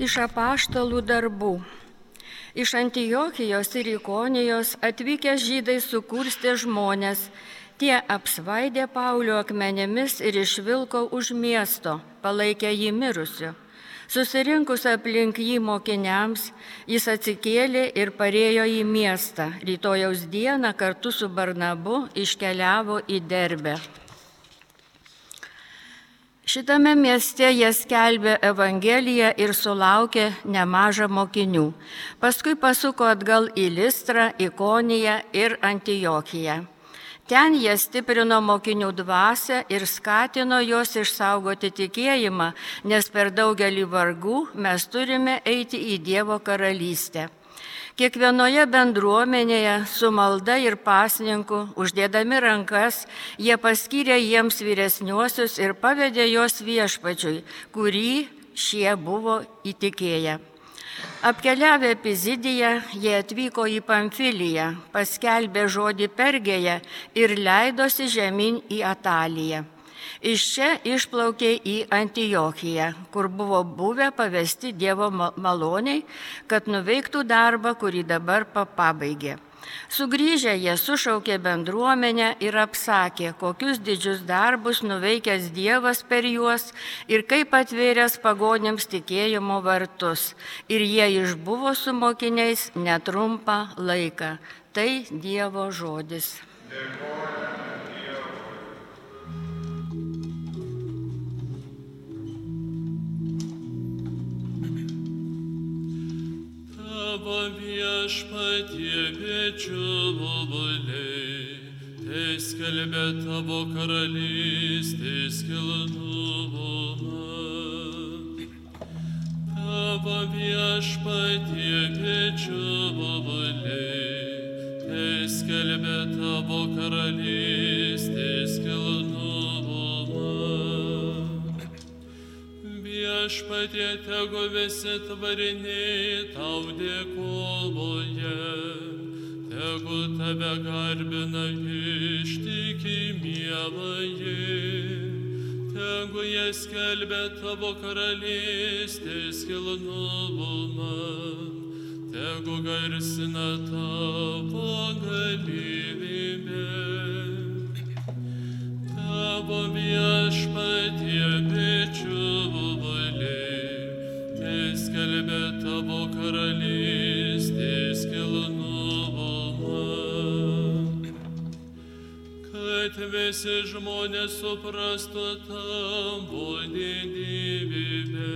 Iš apaštalų darbų. Iš Antijokijos ir Ikonijos atvykę žydai sukurstė žmonės. Tie apsvaidė Paulio akmenėmis ir išvilko už miesto, palaikė jį mirusiu. Susirinkus aplink jį mokiniams, jis atsikėlė ir parėjo į miestą. Rytojaus dieną kartu su Barnabu iškeliavo į Derbę. Šitame mieste jie skelbė Evangeliją ir sulaukė nemažą mokinių. Paskui pasuko atgal į Listrą, Ikoniją ir Antijokiją. Ten jie stiprino mokinių dvasę ir skatino juos išsaugoti tikėjimą, nes per daugelį vargų mes turime eiti į Dievo karalystę. Kiekvienoje bendruomenėje su malda ir pasninku, uždėdami rankas, jie paskyrė jiems vyresniuosius ir pavedė juos viešpačiui, kurį šie buvo įtikėję. Apkeliavę Pizidiją, jie atvyko į Pamfiliją, paskelbė žodį Pergėje ir leidosi žemyn į Ataliją. Iš čia išplaukė į Antijochiją, kur buvo buvę pavesti Dievo maloniai, kad nuveiktų darbą, kurį dabar pabaigė. Sugryžę jie sušaukė bendruomenę ir apsakė, kokius didžius darbus nuveikęs Dievas per juos ir kaip atvėręs pagonėms tikėjimo vartus. Ir jie išbuvo su mokiniais netrumpą laiką. Tai Dievo žodis. Dėkuoju. Viešpatie bičiuliai, tai skelbė tavo karalystės kilnumą. Tavo viešpatie bičiuliai, tai skelbė tavo karalystės kilnumą viešpatie tegu visi tvariniai tau dėkoja, tegu tave garbina ištikimieji, tegu jie skelbia tavo karalystės kilnumą, tegu garsina tavo galybę. Tavo viešpatie bičiuliai, skelbė tavo karalystės kilnumą. Kad visi žmonės suprastų tavo didybę,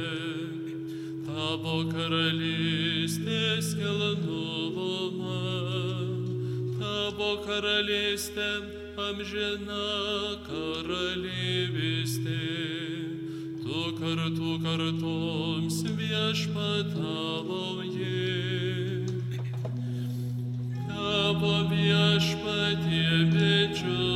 tavo karalystės kilnumą, tavo karalystė amžina karalystė tu kartu kartoms viešpatavoji. Tavo viešpatie bičiuliai,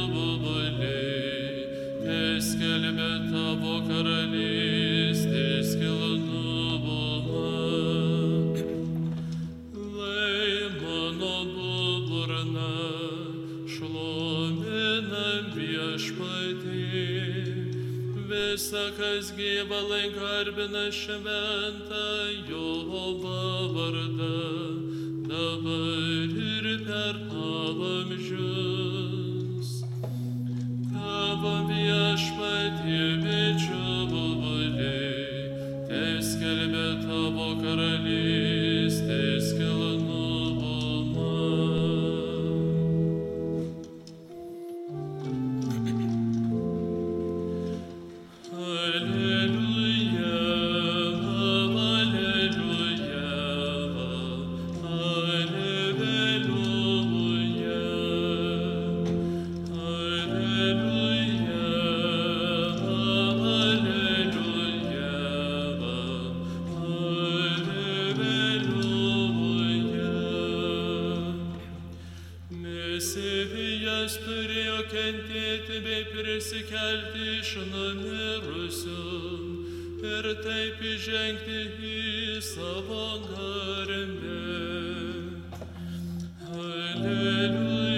visa, kas gyva lai garbina šventą jo vardą, dabar ir per amžius. Tavo viešpatie priešina mirusiam ir taip įžengti į savo garbę. Alleluja.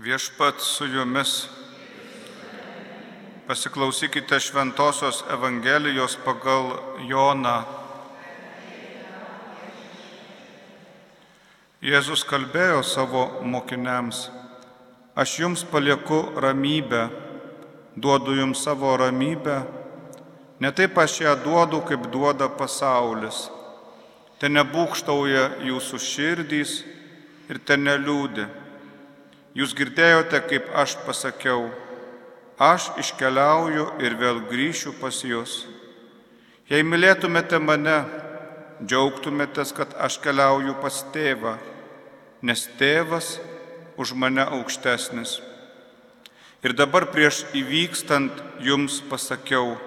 Viešpat su jumis Pasiklausykite Šventojios Evangelijos pagal Joną. Jėzus kalbėjo savo mokiniams, aš jums palieku ramybę, duodu jums savo ramybę, ne taip aš ją duodu, kaip duoda pasaulis. Ten nebūkštauja jūsų širdys ir ten neliūdi. Jūs girdėjote, kaip aš pasakiau, aš iškeliauju ir vėl grįšiu pas jūs. Jei mylėtumėte mane, džiaugtumėtės, kad aš keliauju pas tėvą, nes tėvas už mane aukštesnis. Ir dabar prieš įvykstant jums pasakiau,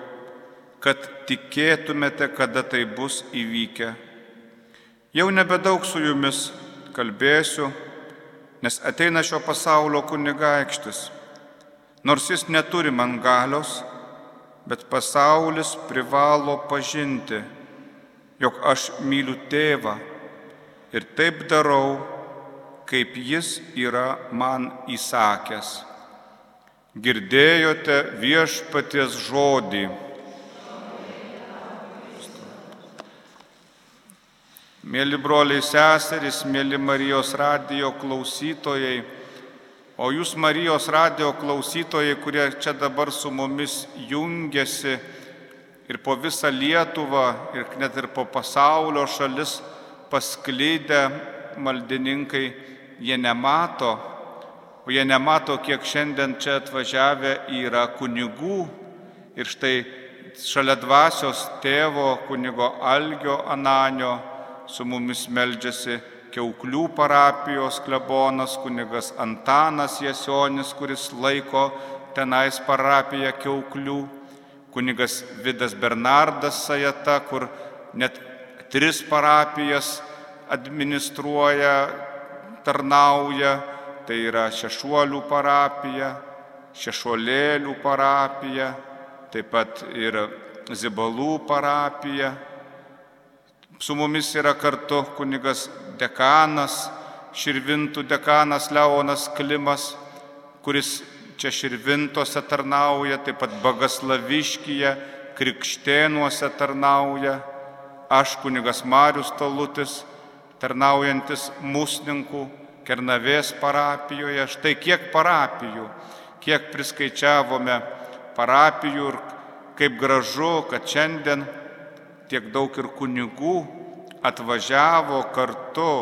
kad tikėtumėte, kada tai bus įvykę. Jau nebedaug su jumis kalbėsiu, nes ateina šio pasaulio kunigaikštis. Nors jis neturi man galios, bet pasaulis privalo pažinti, jog aš myliu tėvą ir taip darau, kaip jis yra man įsakęs. Girdėjote viešpaties žodį. Mėly broliai seserys, mėly Marijos radijo klausytojai, o jūs Marijos radijo klausytojai, kurie čia dabar su mumis jungiasi ir po visą Lietuvą, ir net ir po pasaulio šalis pasklydę maldininkai, jie nemato, o jie nemato, kiek šiandien čia atvažiavę yra kunigų. Ir štai šalia dvasios tėvo kunigo Algio Ananio su mumis meldžiasi Keuklių parapijos klebonas kunigas Antanas Jasionis, kuris laiko tenais parapiją Keuklių, kunigas Vidas Bernardas Sajata, kur net tris parapijas administruoja, tarnauja, tai yra Šešuolių parapija, Šešuolėlių parapija, taip pat ir Zibalų parapija Su mumis yra kartu kunigas dekanas, Širvintų dekanas Leonas Klimas, kuris čia Širvintose tarnauja, taip pat Bagaslaviškyje, Krikštėnuose tarnauja, aš kunigas Marius Talutis, tarnaujantis Musninkų, Kernavės parapijoje. Štai kiek parapijų, kiek priskaičiavome parapijų ir kaip gražu, kad šiandien tiek daug ir kunigų atvažiavo kartu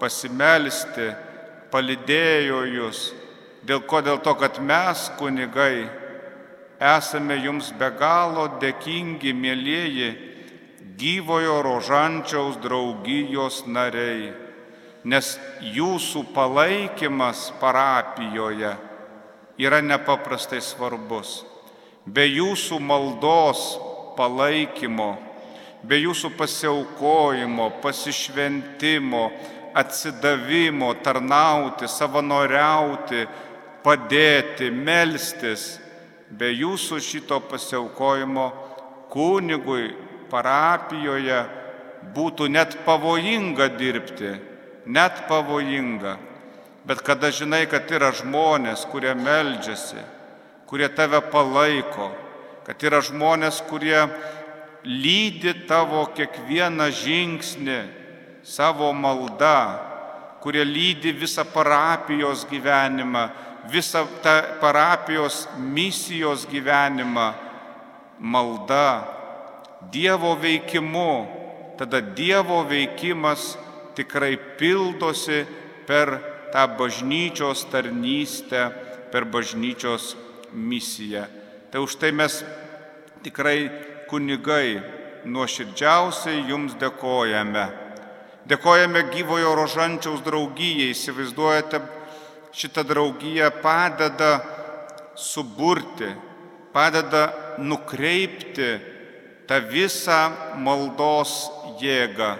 pasimelsti, palidėjo jūs. Dėl ko? Dėl to, kad mes, kunigai, esame jums be galo dėkingi, mėlyjeji, gyvojo rožančiaus draugijos nariai, nes jūsų palaikymas parapijoje yra nepaprastai svarbus. Be jūsų maldos palaikymo be jūsų pasiaukojimo, pasišventimo, atsidavimo, tarnauti, savanoriauti, padėti, melstis, be jūsų šito pasiaukojimo kunigui parapijoje būtų net pavojinga dirbti, net pavojinga. Bet kada žinai, kad yra žmonės, kurie meldžiasi, kurie tave palaiko, kad yra žmonės, kurie lydi tavo kiekvieną žingsnį savo malda, kurie lydi visą parapijos gyvenimą, visą tą parapijos misijos gyvenimą, malda, Dievo veikimu, tada Dievo veikimas tikrai pildosi per tą bažnyčios tarnystę, per bažnyčios misiją. Tai už tai mes tikrai kunigai, nuoširdžiausiai jums dėkojame. Dėkojame gyvojo rožančiaus draugijai, įsivaizduojate, šitą draugiją padeda suburti, padeda nukreipti tą visą maldos jėgą.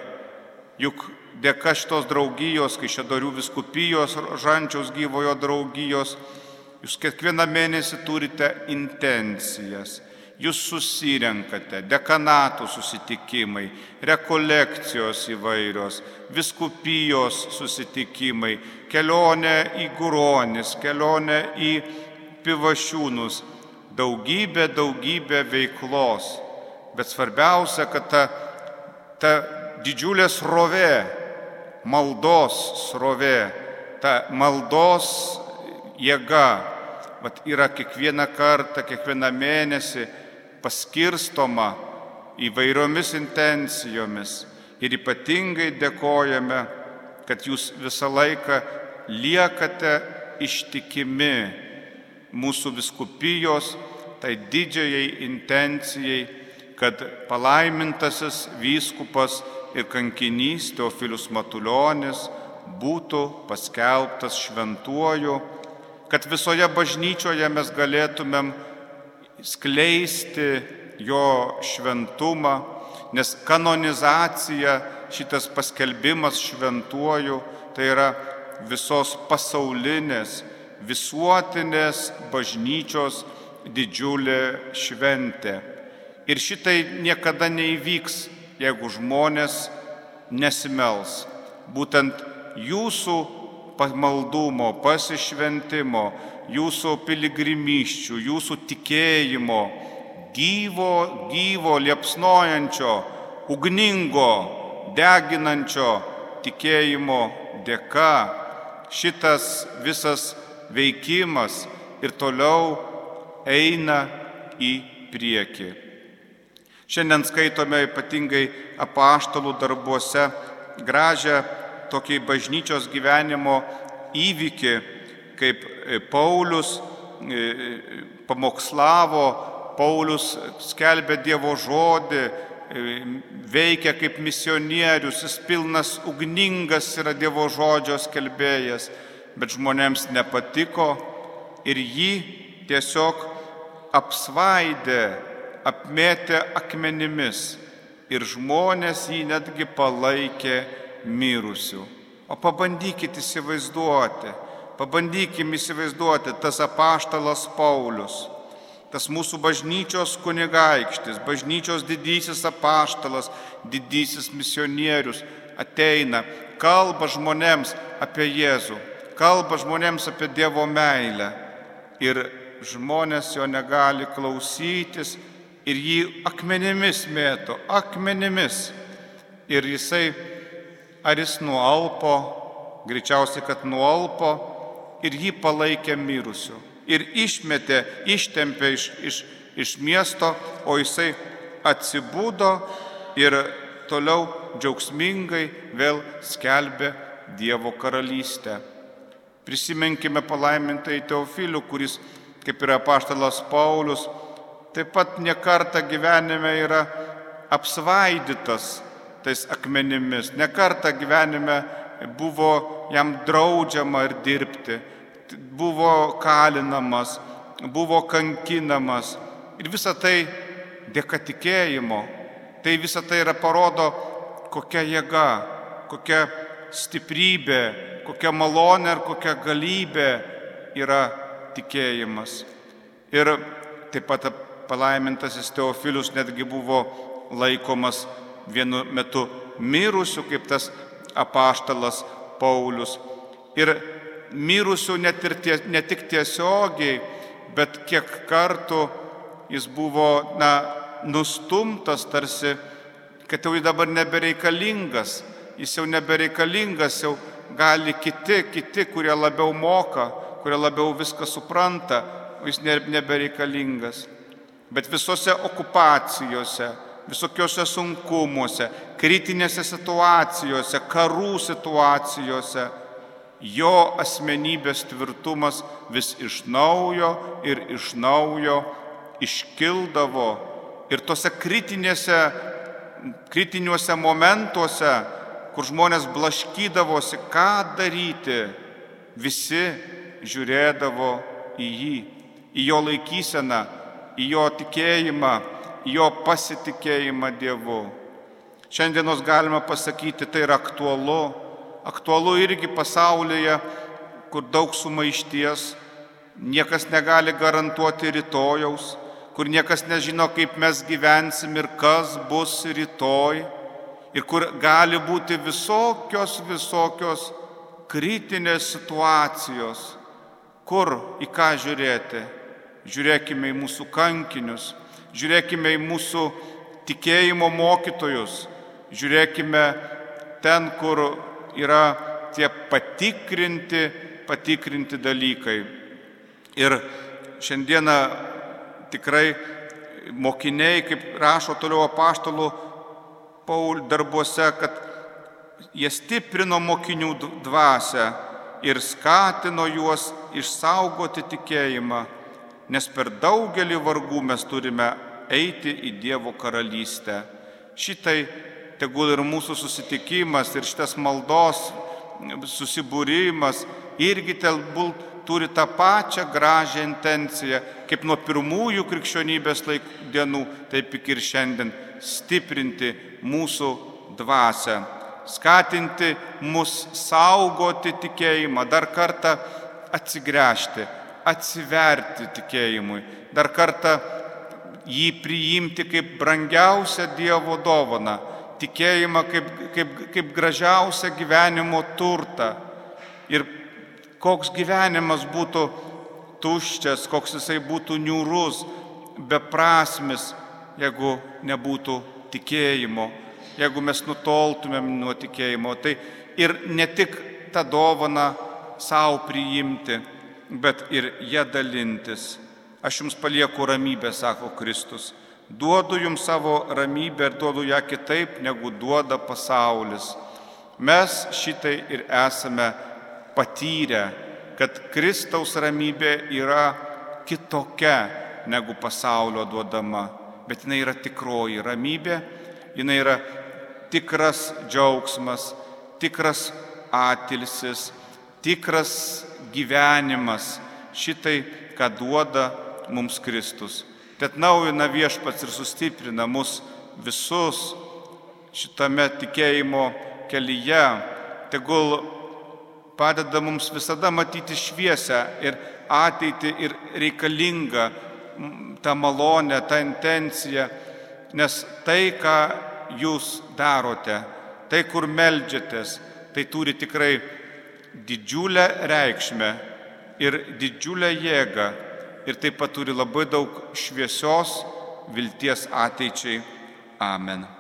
Juk dėka šitos draugijos, kai šedorių viskupijos, žančiaus gyvojo draugijos, jūs kiekvieną mėnesį turite intencijas Jūs susirenkate, dekanatų susitikimai, rekolekcijos įvairios, viskupijos susitikimai, kelionė į Guronis, kelionė į Pivašiūnus, daugybė, daugybė veiklos. Bet svarbiausia, kad ta, ta didžiulė srovė, maldos srovė, ta maldos jėga, vat yra kiekvieną kartą, kiekvieną mėnesį paskirstoma įvairiomis intencijomis. Ir ypatingai dėkojame, kad jūs visą laiką liekate ištikimi mūsų viskupijos, tai didžiai intencijai, kad palaimintasis vyskupas ir kankinys Teofilius Matuljonis būtų paskelbtas šventuoju, kad visoje bažnyčioje mes galėtumėm skleisti jo šventumą, nes kanonizacija, šitas paskelbimas šventuoju, tai yra visos pasaulinės, visuotinės bažnyčios didžiulė šventė. Ir šitai niekada neįvyks, jeigu žmonės nesimels. Būtent jūsų pamaldumo, pasišventimo, jūsų piligrimyščių, jūsų tikėjimo, gyvo, gyvo, liepsnojančio, ugningo, deginančio tikėjimo dėka šitas visas veikimas ir toliau eina į priekį. Šiandien skaitome ypatingai apaštalų darbuose gražią tokį bažnyčios gyvenimo įvykį, kaip Paulius pamokslavo, Paulius skelbė Dievo žodį, veikia kaip misionierius, jis pilnas ugningas yra Dievo žodžio skelbėjas, bet žmonėms nepatiko ir jį tiesiog apsvaidė, apmėtė akmenimis ir žmonės jį netgi palaikė mirusių. O pabandykite įsivaizduoti, pabandykim įsivaizduoti tas apaštalas Paulius, tas mūsų bažnyčios kunigaikštis, bažnyčios didysis apaštalas, didysis misionierius ateina, kalba žmonėms apie Jėzų, kalba žmonėms apie Dievo meilę. Ir žmonės jo negali klausytis ir jį akmenimis mėto, akmenimis. Ir jisai ar jis nualpo, greičiausiai, kad nualpo ir jį palaikė mirusiu. Ir išmetė, ištempė iš, iš, iš miesto, o jisai atsibūdo ir toliau džiaugsmingai vėl skelbė Dievo karalystę. Prisiminkime palaimintai Teofilių, kuris, kaip yra paštalas Paulius, taip pat nekarta gyvenime yra apsvaidytas tais akmenimis. Nekarta gyvenime buvo jam draudžiama ir dirbti, buvo kalinamas, buvo kankinamas. Ir visa tai dėka tikėjimo. Tai visa tai yra parodo, kokia jėga, kokia stiprybė, kokia malonė ir kokia galybė yra tikėjimas. Ir taip pat palaimintasis Teofilius netgi buvo laikomas vienu metu mirusių, kaip tas apaštalas Paulius. Ir mirusių net ir tie, ne tik tiesiogiai, bet kiek kartų jis buvo, na, nustumtas tarsi, kad jau dabar nebereikalingas, jis jau nebereikalingas, jau gali kiti, kiti, kurie labiau moka, kurie labiau viską supranta, jis nebereikalingas. Bet visose okupacijose, visokiuose sunkumuose, kritinėse situacijose, karų situacijose, jo asmenybės tvirtumas vis iš naujo ir iš naujo iškildavo. Ir tose kritinėse, kritiniuose momentuose, kur žmonės blaškydavosi, ką daryti, visi žiūrėdavo į jį, į jo laikyseną, į jo tikėjimą, jo pasitikėjimą Dievu. Šiandienos galima pasakyti, tai yra aktualu. Aktualu irgi pasaulyje, kur daug sumaišties, niekas negali garantuoti rytojaus, kur niekas nežino, kaip mes gyvensim ir kas bus rytoj, ir kur gali būti visokios, visokios kritinės situacijos, kur į ką žiūrėti. Žiūrėkime į mūsų kankinius, žiūrėkime į mūsų tikėjimo mokytojus, žiūrėkime ten, kur yra tie patikrinti, patikrinti dalykai. Ir šiandieną tikrai mokiniai, kaip rašo toliau apaštalų Paul darbuose, kad jie stiprino mokinių dvasę ir skatino juos išsaugoti tikėjimą, nes per daugelį vargų mes turime eiti į Dievo karalystę. Šitai tegul ir mūsų susitikimas ir šitas maldos susibūrimas irgi telbūt turi tą pačią gražią intenciją, kaip nuo pirmųjų krikščionybės dienų, taip iki ir šiandien stiprinti mūsų dvasę, skatinti mus saugoti tikėjimą, dar kartą atsigręžti, atsiverti tikėjimui, dar kartą jį priimti kaip brangiausią Dievo dovaną, tikėjimą kaip, kaip, kaip gražiausią gyvenimo turtą ir koks gyvenimas būtų tuščias, koks jisai būtų niūrus, beprasmis, jeigu nebūtų tikėjimo, jeigu mes nutoltumėm nuo tikėjimo. Tai ir ne tik tą dovaną savo priimti, bet ir ją dalintis. Aš jums palieku ramybę, sako Kristus. Duodu jums savo ramybę ir duodu ją kitaip, negu duoda pasaulis. Mes šitai ir esame patyrę, kad Kristaus ramybė yra kitokia negu pasaulio duodama, bet jinai yra tikroji ramybė, jinai yra tikras džiaugsmas, tikras atilsis, tikras gyvenimas, šitai, ką duoda mums Kristus. Tad naujina viešpats ir sustiprina mus visus šitame tikėjimo kelyje. Tegul padeda mums visada matyti šviesę ir ateitį ir reikalingą tą malonę, tą intenciją, nes tai, ką jūs darote, tai, kur melžiatės, tai turi tikrai didžiulę reikšmę ir didžiulę jėgą ir taip pat turi labai daug šviesios vilties ateičiai. Amen.